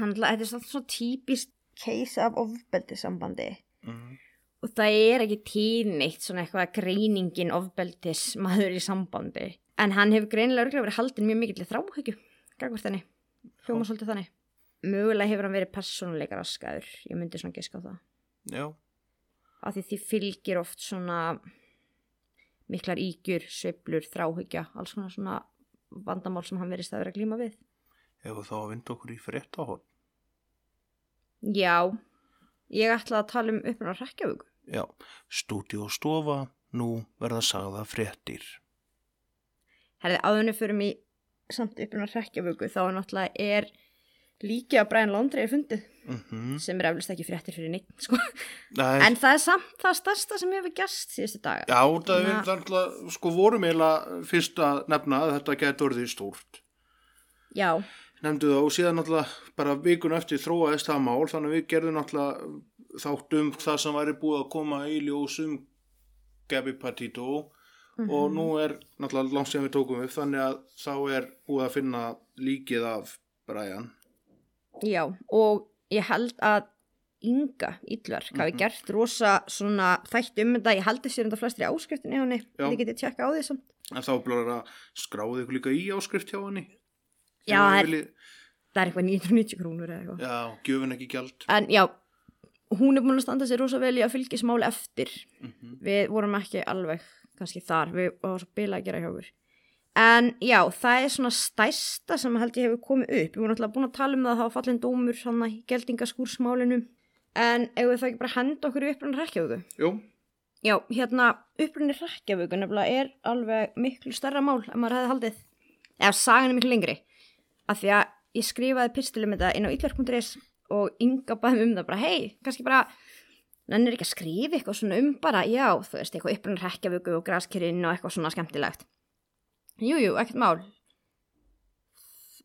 hann náttúrulega, þetta er svona, svona típist case af ofbeldi sambandi mm. og það er ekki til neitt svona eitthvað greiningin ofbeldis maður í sambandi. En hann hefur greinilega verið haldin mjög mikill í þráhyggju gagvart henni, hljóma svolítið þannig mögulega hefur hann verið persónuleika raskaður. Ég myndi svona giska á það. Já, af því því fylgir oft svona miklar ígjur, sveiflur, þráhyggja alls konar svona vandamál sem hann verið að vera glíma við. Hefur þá að vinda okkur í fréttahótt. já, ég ætla að tala um upprunar hrekkjavöku Já, stúdíu og stofa, nú verða sagða fréttir. herði áðunni fyrir mig samt upprunar hrekkjavöku þá er náttúrulega er líki að Brian Laundrie er fundið Mm sem er eflust ekki fréttir fyrir neitt sko. Nei, en það er samt það stærsta sem hefur gerst síðustu daga já, það er alltaf, sko vorum eiginlega fyrst að nefna að þetta geti orðið stórt. já, Nefndu það og síðan náttúrulega bara vikun eftir þróaðist það mál, þannig að við gerðum náttúrulega þátt um það sem væri búið að koma í ljósum Gabi Patito og nú er náttúrulega langt sem við tókum upp, þannig að þá er búið að finna líkið af Brian. Já, og ég held að Inga Íllverk hafi gert rosa svona þætti um þetta, ég held þessi enda flestri áskriftin í henni, Já. þið getið tjekka á því samt. En þá blóður að skráði ykkur líka í áskrift hjá henni. Já, það er- viljið- það er eitthvað 990 krónur eða eitthvað Já, gjöfin ekki gjald. en já, hún er búin að standa sér rosa vel í að fylgja smál eftir Mhm. við vorum ekki alveg kannski þar, við varum svo bila að gera hjá okkur en já, það er svona stæsta sem held ég hefur komið upp. Við vorum alltaf búin að tala um það að það var fallin dómur svona í geldingaskúrsmálinu en ef það ekki bara henda okkur í upprunni Reykjavíku Jú, já, hérna upprunni Reykjavíku nefnilega er alveg miklu stærra mál en maður hefði haldið. Eða sagan er miklu lengri. Af því að ég skrifaði pistilum þetta inn á yllar.is og ynga bæðum um það bara hei, kannski bara nennir ekki að skrifa eitthvað svona um bara já, þú veist, eitthvað upprunni Reykjavíku og graskirinn og eitthvað svona skemmtilegt Jújú, jú, ekkert mál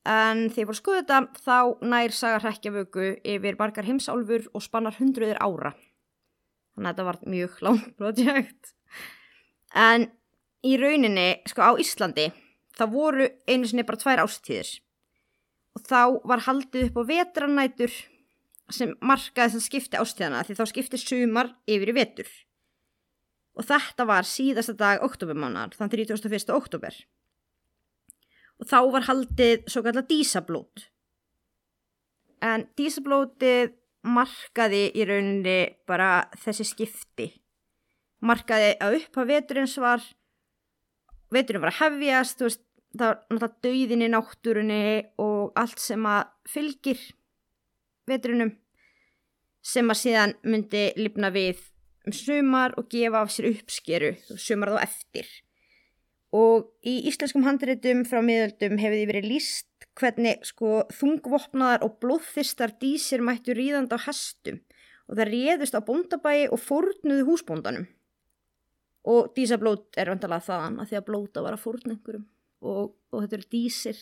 En því ég fór að skoða þetta þá nær saga hrekkjavöku yfir margar heimsálfur og spannar hundruðir ára. Þannig að þetta var mjög langt projekt. En í rauninni, sko á Íslandi, það voru einu sinni bara tvær ástíðir. Og þá var haldið upp á vetranætur sem markaði sem skipti ástíðana því þá skipti sumar yfir í vetur. Og þetta var síðasta dag oktobermánar, þann 31. oktober þá var haldið svo kallar dísablót. En dísablótið markaði í rauninni bara þessi skipti. Markaði að upp að veturins var, veturinn var að hefjast, veist, það var náttúrulega dauðin í náttúrunni og allt sem að fylgir veturinnum sem að síðan myndi lifna við um sumar og gefa af sér uppskeru, sumar þá eftir og í íslenskum handritum frá miðöldum hefur því verið líst hvernig sko þungvopnaðar og blóðþistar dísir mættu ríðand á hestum og það réðust á bóndabæi og fórnuðu húsbóndanum. Og dísablót er vandalega þaðan að því að blóta var að fórna einhverjum og, og þetta eru dísir.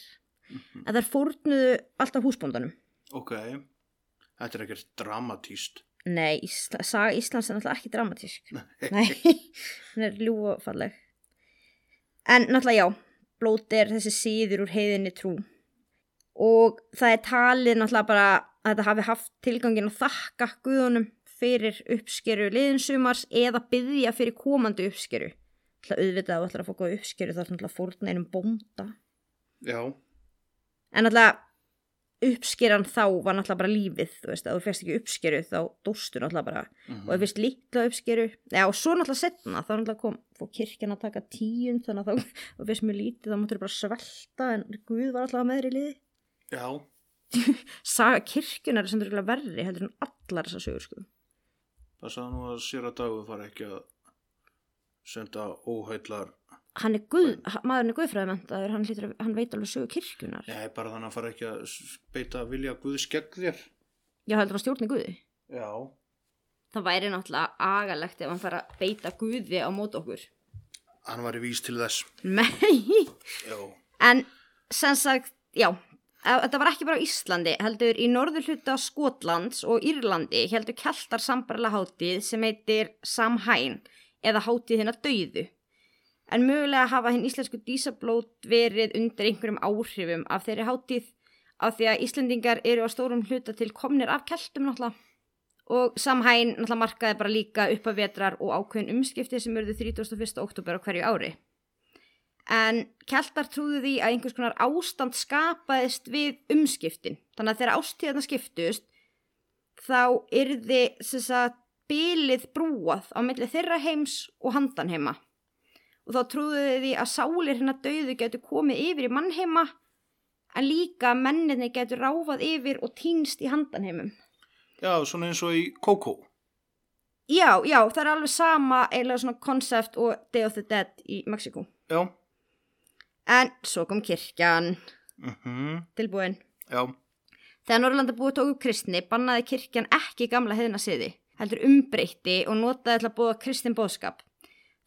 En það fórnuðu alltaf húsbóndanum. Ok. Þetta er ekkert dramatíst. Nei, Ísla, saga Íslands er náttúrulega ekki dramatísk. Nei, hún er ljúfalleg En náttúrulega já, blót er þessi síður úr heiðinni trú og það er talið náttúrulega bara að þetta hafi haft tilgangin að þakka guðunum fyrir uppskeru liðinsumars eða byggja fyrir komandi uppskeru. Það auðvitað að þú ætlar að fá góða uppskeru þá er náttúrulega fórn einum bónda. Já, En náttúrulega uppskeran þá var náttúrulega bara lífið, þú veist, að þú fegst ekki uppskeru þá dóstu náttúrulega bara. Mhm. og það fyrst litla uppskeru já, og svo náttúrulega setna, þá náttúrulega kom fór kirkjan að taka tíund þannig að þá fyrst mjög lítið, þá máttur bara svelta en Guð var alltaf með þér í liði. Já, saga kirkjunar er sem þetta verri heldur en allar þessar sögur sko. Það sagði nú að sér að dagur fara ekki að senda óheillar, hann er Guð, maðurinn er Guðfræðimentaður hann, að- hann veit alveg sögur kirkjunar nei, bara þannig að fara ekki að beita vilja Guð skegg þér. já, heldur hann stjórni Guði Já, það væri náttúrulega agalegt ef hann fara að beita Guði á mót okkur hann var í vís til þess. nei En sem sagt, já, að- þetta var ekki bara á Íslandi, heldur í norður hluta Skotlands og Írlandi heldur keltar sambarlega hátíð sem heitir Samhain eða hátíð hérna dauðu. En mögulega hafa hinn íslensku dísablót verið undir einhverjum áhrifum af þeirri hátíð af því að Íslendingar eru á stórum hluta til komnir af keltum náttúrulega. Og Samhain náttúrulega markaði bara líka upp að vetrar og ákveðin umskipti sem verður 31. oktober á hverju ári. En keltar trúðu því að einhvers konar ástand skapaðist við umskiptin. Þannig að þegar ástíðarna skiptust, þá yrði þess að bilið brúað á milli þeirra heims og handan heima. Og þá trúðu því að sálir hérna dauðu getur komið yfir í mannheima, en líka menninni getur ráfað yfir og týnst í handan heimum. já, svona eins og í Coco. Já, já, það er alveg sama eiginlega svona konsept og Day of the Dead í Mexiko. Já, En svo kom kirkjan, mhm, tilbúin. já, Þegar Norrlanda búið tók upp kristni bannaði kirkjan ekki gamla heiðina siði, heldur umbreytti og notaði til að búa kristin bóðskap.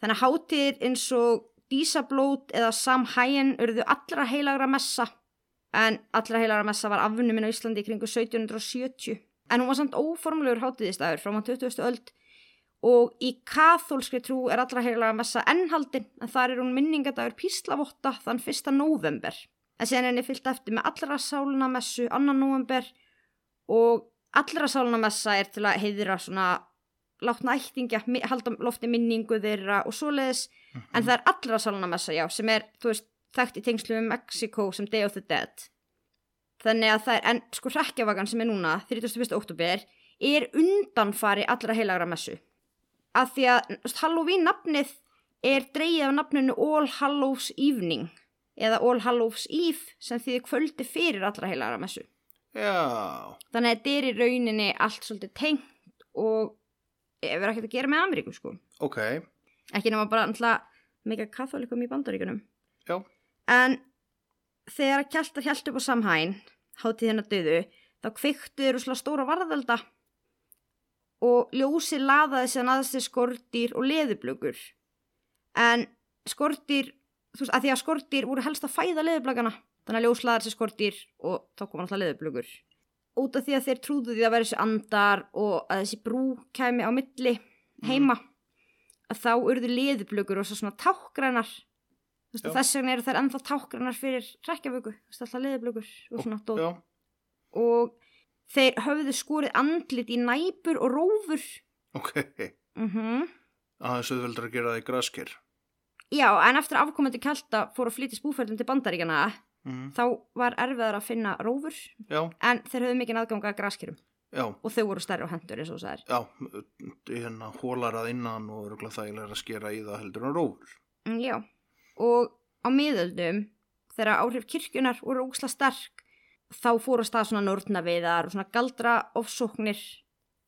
Þannig að hátíðir eins og dísablót eða samhæin urðu allra heilagra messa, en allra heilagra messa var afnuminn á Íslandi í kringu 1770. En hún var samt óformlegur hátíðistæður frá mann 20. öld og í kathólskri trú er allra heilagra messa ennhaldin, en þar er hún minningadagur píslavotta þann 1. november. En síðan er henni fyllt eftir með allra sáluna messu annan november og allra sáluna messa er til að heiðra svona látna ættingja, halda lofti minningu þeirra og svoleiðis en það er allra sáluna messa, já, sem er, veist, þekkt í tengslu um Mexico sem Day of the Dead. Þannig að það er, en sko hrekkjavagan sem er núna, 31. oktober, er undanfari allra heilagra messu. Af því að Halloween nafnið er dreigið af nafninu All Hallows Evening eða All Hallows Eve sem þýðir kvöldi fyrir allra heilagra messu. Já, Þannig að þetta er í rauninni allt svolítið tengt og hefur ekkert að gera með Ameríku sko. ok, Ekki nema bara alltaf mikið katholikum í bandaríkunum. já, En þegar að kjæltar hjælt upp á samhæn, hátíðina döðu, þá kveiktu þeir úslega stóra varðelda og ljósi laðaði sér aðeins til skortýr og leðublökur. En skortýr, þú veist, að því að skortýr voru helst að fæða leðublökana, þannig að ljós laðaði sér skortýr og þá kom alltaf leðublökur. Út af því að þeir trúðu því að vera þessi andar og að þessi brú kæmi á milli heima, að þá urðu leðublökur og svo svona tákgrænar þess vegna eru þær ennþá tákgrannar fyrir veist, alltaf leðublökur og svona já, Og þeir höfðu skorið andlit í næpur og rófur. ok, Mm aðeins auðveldur að gera það í grasker. Já, en eftir afkomandi kælta fór að flytja spúferðin til bandaríkjana, Mm. þá var erfiðar að finna rófur, Já, en þeir höfðu mikið aðganga að graskýrum já, og þau voru stærri á hendur eins og það er. já, hérna hólar að innan og örgulega þægilega að skera í það heldur en rófur. Mm, Já, og á miðöldum, þegar áhrif kirkjunar voru óksla sterk, þá fóru að stað svona nortnaveiðar og svona galdra ofsóknir,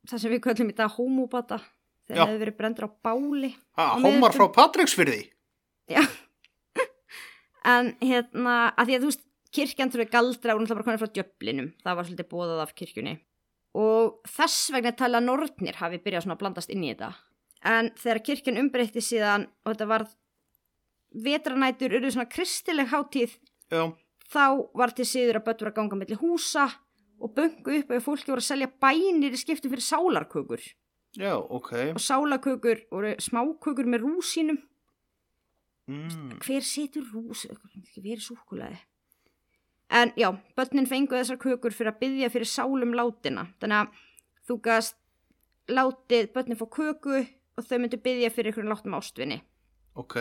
það sem við köllum í dag homobata, þegar Já. hefur verið brendur á báli. Ha, homar frá Patricksfyrði? Já. En hérna, að því að þú veist, kirkjan þurfi galdra og náttúrulega bara konið frá djöflinum, það var svolítið bóðað af kirkjunni. Og þess vegna tala nortnir hafi byrjað svona að blandast inn í þetta. En þegar kirkjan umbreytti síðan og þetta var vetranætur eru svona kristileg hátíð, Já, þá var til síður að var að ganga melli húsa og böngu upp ef fólki voru að selja bænir í skiptum fyrir sálarkökur. já, ok. Og sálarkökur voru smákökur með rúsínum Mm. hver setur rús hver er súkulaði en já, börnin fengu þessar kökur fyrir að byggja fyrir sálum látina þannig að þú gast látið börnin fá köku og þau myndu byggja fyrir einhverjum láttum ástvinni Ok,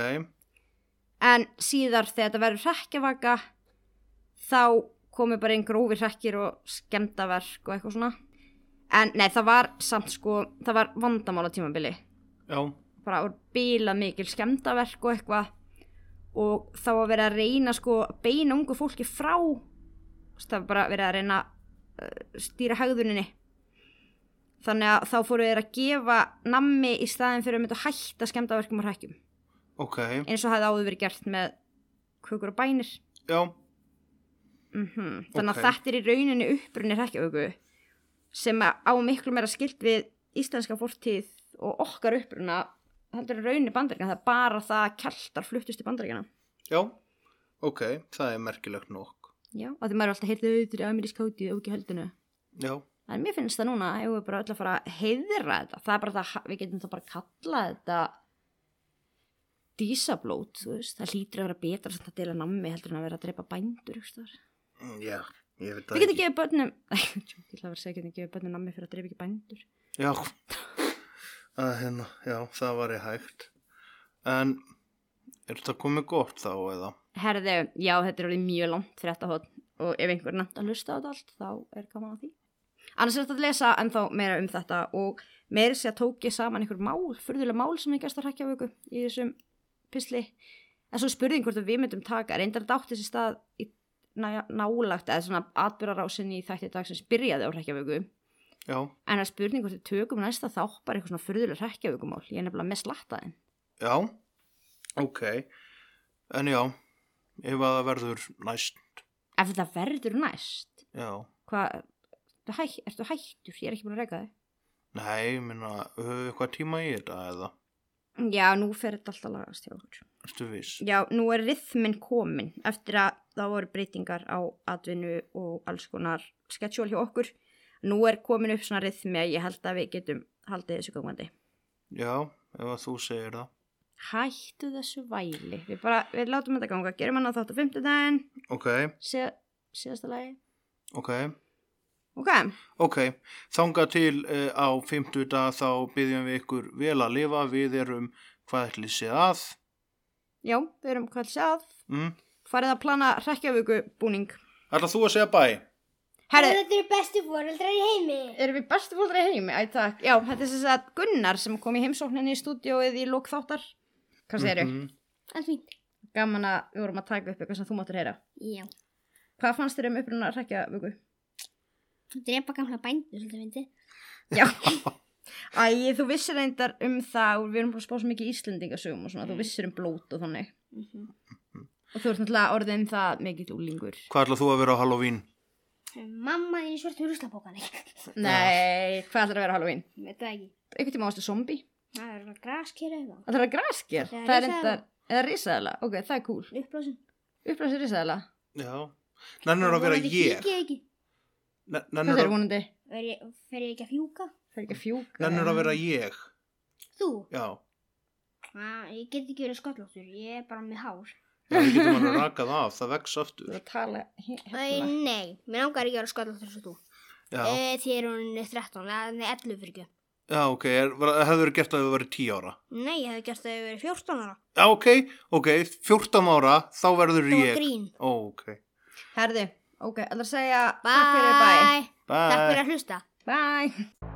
en síðar þegar þetta verður hrekkjavaka þá komu bara einn grófi hrekkir og skemmtaverk og eitthvað svona. En nei, það var samt sko það var vandamála tímabili já, bara bila mikil skemmtaverk og eitthvað og þá að vera að reyna sko að beina ungu fólki frá það var bara verið að reyna uh, stýra hegðuninni. Þannig að þá fóru þeir að gefa nammi í staðin fyrir að mynda að hætta skemmtaverkum og hrækjum ok, eins og hafði áður verið gert með kukur og bænir. Já, mm þannig að Ok. þetta er í rauninni upprunni hrækjavöku sem að á miklu meira skilt við íslenska fortíð og okkar uppruna heldur í rauninni bandaríkana það er bara það að keltar fluttust í bandaríkana já, ok, það er merkilegt nokk. já, og því maður er alltaf heyrðið auðvitað í amerísk hátíð og ekki heldinu Já, en mér finnst það núna, ef við bara öll að fara að heiðra þetta, það er bara það við getum það bara að kalla þetta dísablót þú veist, það hlýtur að vera betra samt að dela nammi heldur en að vera að drepa bændur einhvers staðar. Mm, já, ég veit Við það ég að segja getum gefið börnum nammi fyrir að hérna, já, það var ég hægt. En er þetta komið gott þá eða? Herðu, já, þetta er alveg mjög langt fyrir þetta hótt og ef einhver er nefnt að hlusta á þetta allt, þá er gaman að því. Annars er þetta að lesa ennþá meira um þetta og meira sér að tók ég saman einhver mál, furðulega mál sem ég gæst að hrækja vöku í þessum pisli. En svo spurði ég hvort við myndum taka, reyndar þetta átti þessi stað í ná- nálagt eða svona atbyrrarásinni í þætti dag sem byrjaði á hrækja vöku. Já, En það spurning hvort við tökum næsta þátt bara eitthvað svona furðulega hrækja vökumál. Ég er nefnilega með slattaðin. já, ok. En já, ef að það verður næst, Ef þetta verður næst, já. hvað, hæ, ertu hættur? Ég er ekki búin að reyka þig. Nei, minna, við eitthvað tíma í þetta eða? Já, nú fer þetta alltaf lagast hjá okkur. Ertu viss? Já, nú er rithminn komin eftir að það voru breytingar á atvinnu og alls konar sketsjól hjá okkur. Nú er komin upp svona rithmi að ég held að við getum haldið þessu gangandi. Já, ef að þú segir það. Hættu þessu væli. Við bara, við látum þetta ganga. Gerum hann á þátt á fimmtudaginn, Ok, síð, síðasta lagi. ok. Ok, Ok, þangað til uh, á 50 dag þá byggjum við ykkur vel að lifa, við erum hvað ætlið sé að. já, við erum hvað sjálf. Mm? Farið að plana hrekkjavöku búning. Ætla þú að segja bæ? Þetta eru bestu foreldrar í heimi. erum við bestu fólkdra í heimi? Æ, takk. Já, þetta er þess að Gunnar sem kom í heimsókninni í stúdióið í lók þáttar. Hvað segirðu? Mhm. Allt fínt. Gaman að við vorum að taka upp eitthvað sem þú máttur heyra. Já. Hvað fannst þér um uppruna rekja, Vögu? Drepa gamla bændur, svolítið fyndi. Já. Æ, þú vissir reyndar um það og við erum bara að spá svo mikið Íslendingasögum og svona, þú vissir um blót og þannig. Og þú ert náttúrulega orðin það mikill úlingur. Hvað ætlað þú að vera á Halloween? Mamma í svörtum ruslapókani. Nei, hvað ætlar að vera á Halloween? Veit það ekki. Einhvern tíma varstu zombie? Það er bara graskera eitthvað. Það er að grasker? Eða Það er reyndar, eða risaðala? Ok, það er cool. Uppblásin. Upplæsir risaðala? Já. Nennir að vera ég. ég Hvað er að, vonandi? Fer ég, fer ég ekki að fjúka? Það er ekki að fjúka. nennir að vera ég. Þú? Já. Æ, ég get ekki verið skollóttur. Ég er bara með hár. Já, við getum alveg rakað af, það vex aftur. að tala he- Æ, hérna. nei, mér langar ekki að vera skollóttur svo þú. Já, E, þið er hún 13, eða nei, 11 fyrir ekki. já ok, er, var- hefur gert að við verið 10 ára? Nei, ég hef gert það að verið 14 ára. Já, ok, ok, 14 ára, þá verður Það var ég. grín. Ó, ok. Herðu, ok, ætlar að segja takk fyrir. Bye. Takk fyrir Bye. að hlusta. Bye.